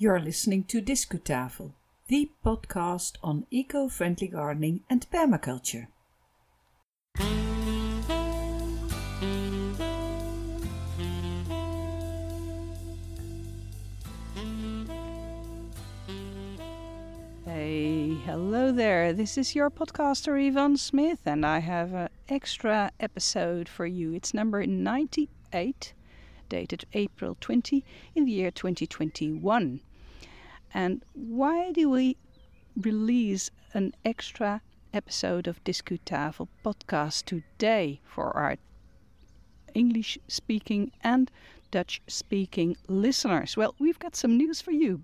You're listening to Discutafel, the podcast on eco friendly gardening and permaculture. Hey, hello there. This is your podcaster Yvonne Smith, and I have an extra episode for you. It's number 98, dated April 20 in the year 2021. And why do we release an extra episode of Discutafel podcast today for our English speaking and Dutch speaking listeners? Well, we've got some news for you.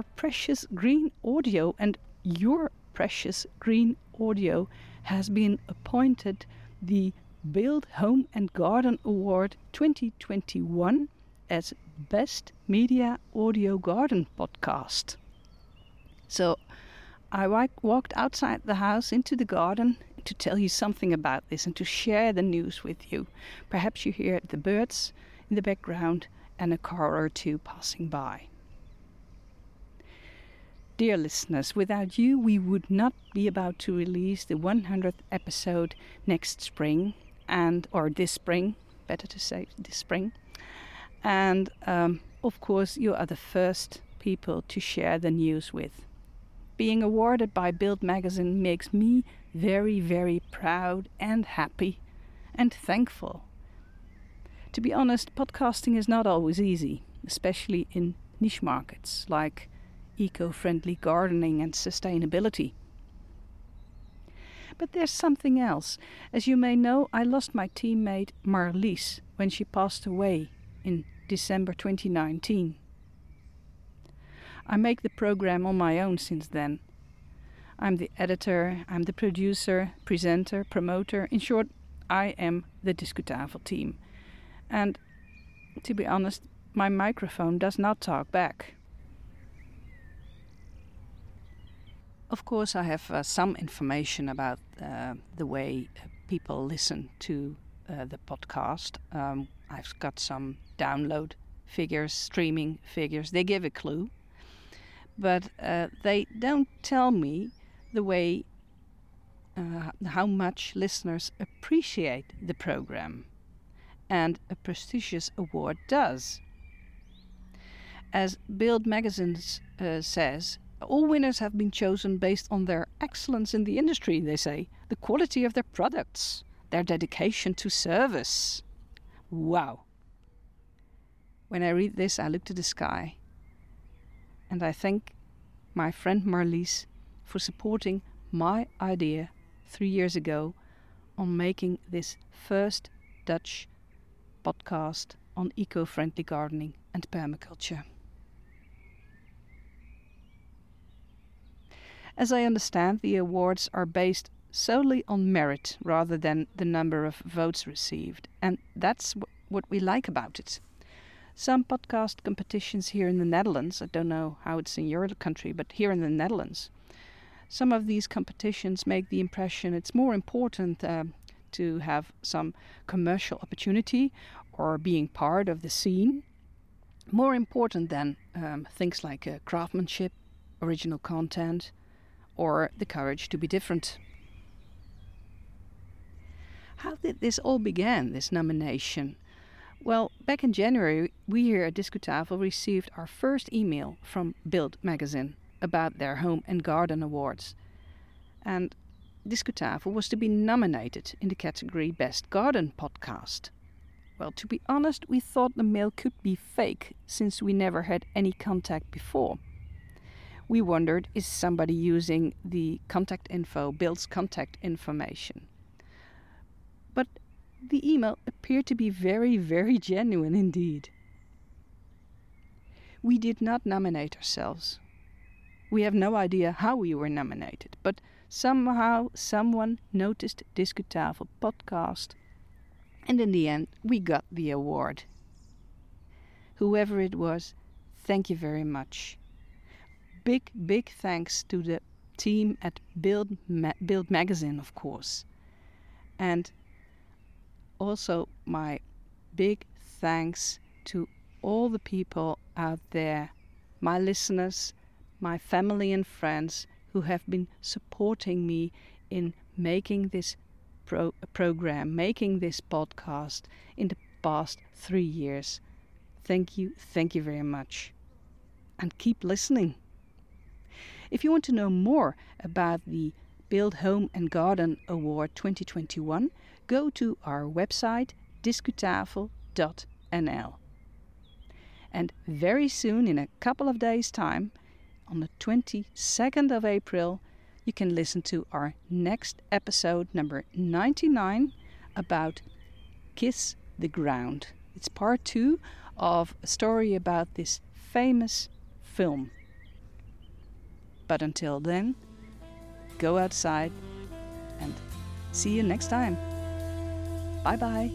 Our precious green audio and your precious green audio has been appointed the Build Home and Garden Award 2021 as Best Media Audio Garden Podcast. So I walked outside the house into the garden to tell you something about this and to share the news with you. Perhaps you hear the birds in the background and a car or two passing by. Dear listeners, without you, we would not be about to release the 100th episode next spring, and or this spring, better to say this spring. And um, of course, you are the first people to share the news with. Being awarded by Build Magazine makes me very, very proud and happy and thankful. To be honest, podcasting is not always easy, especially in niche markets like eco friendly gardening and sustainability. But there's something else. As you may know, I lost my teammate Marlies when she passed away in December 2019. I make the program on my own since then. I'm the editor, I'm the producer, presenter, promoter. In short, I am the Discutafel team. And to be honest, my microphone does not talk back. Of course, I have uh, some information about uh, the way people listen to uh, the podcast. Um, I've got some download figures, streaming figures. They give a clue, but uh, they don't tell me the way uh, how much listeners appreciate the program, and a prestigious award does. As Build Magazine uh, says, all winners have been chosen based on their excellence in the industry, they say, the quality of their products, their dedication to service. Wow. When I read this, I look to the sky and I thank my friend Marlies for supporting my idea three years ago on making this first Dutch podcast on eco friendly gardening and permaculture. As I understand, the awards are based solely on merit rather than the number of votes received, and that's what we like about it. Some podcast competitions here in the Netherlands, I don't know how it's in your country, but here in the Netherlands, some of these competitions make the impression it's more important uh, to have some commercial opportunity or being part of the scene, more important than um, things like uh, craftsmanship, original content, or the courage to be different. How did this all begin, this nomination? Well, back in January, we here at Discutafel received our first email from Build magazine about their Home and Garden Awards. And Discutafel was to be nominated in the category Best Garden Podcast. Well, to be honest, we thought the mail could be fake since we never had any contact before we wondered is somebody using the contact info, Build's contact information? But the email appeared to be very, very genuine indeed. We did not nominate ourselves. We have no idea how we were nominated, but somehow someone noticed Discutafel podcast And in the end, we got the award. Whoever it was, thank you very much. Big, big thanks to the team at Build, Ma- Build Magazine, of course. And also my big thanks to all the people out there, my listeners, my family and friends who have been supporting me in making this pro- program, making this podcast in the past three years. Thank you, thank you very much. And keep listening. If you want to know more about the Build Home and Garden Award 2021, go to our website discutafel.nl. And very soon, in a couple of days' time, on the 22nd of April, you can listen to our next episode, number 99, about Kiss the Ground. It's part two of a story about this famous film. But until then, go outside and see you next time. Bye bye.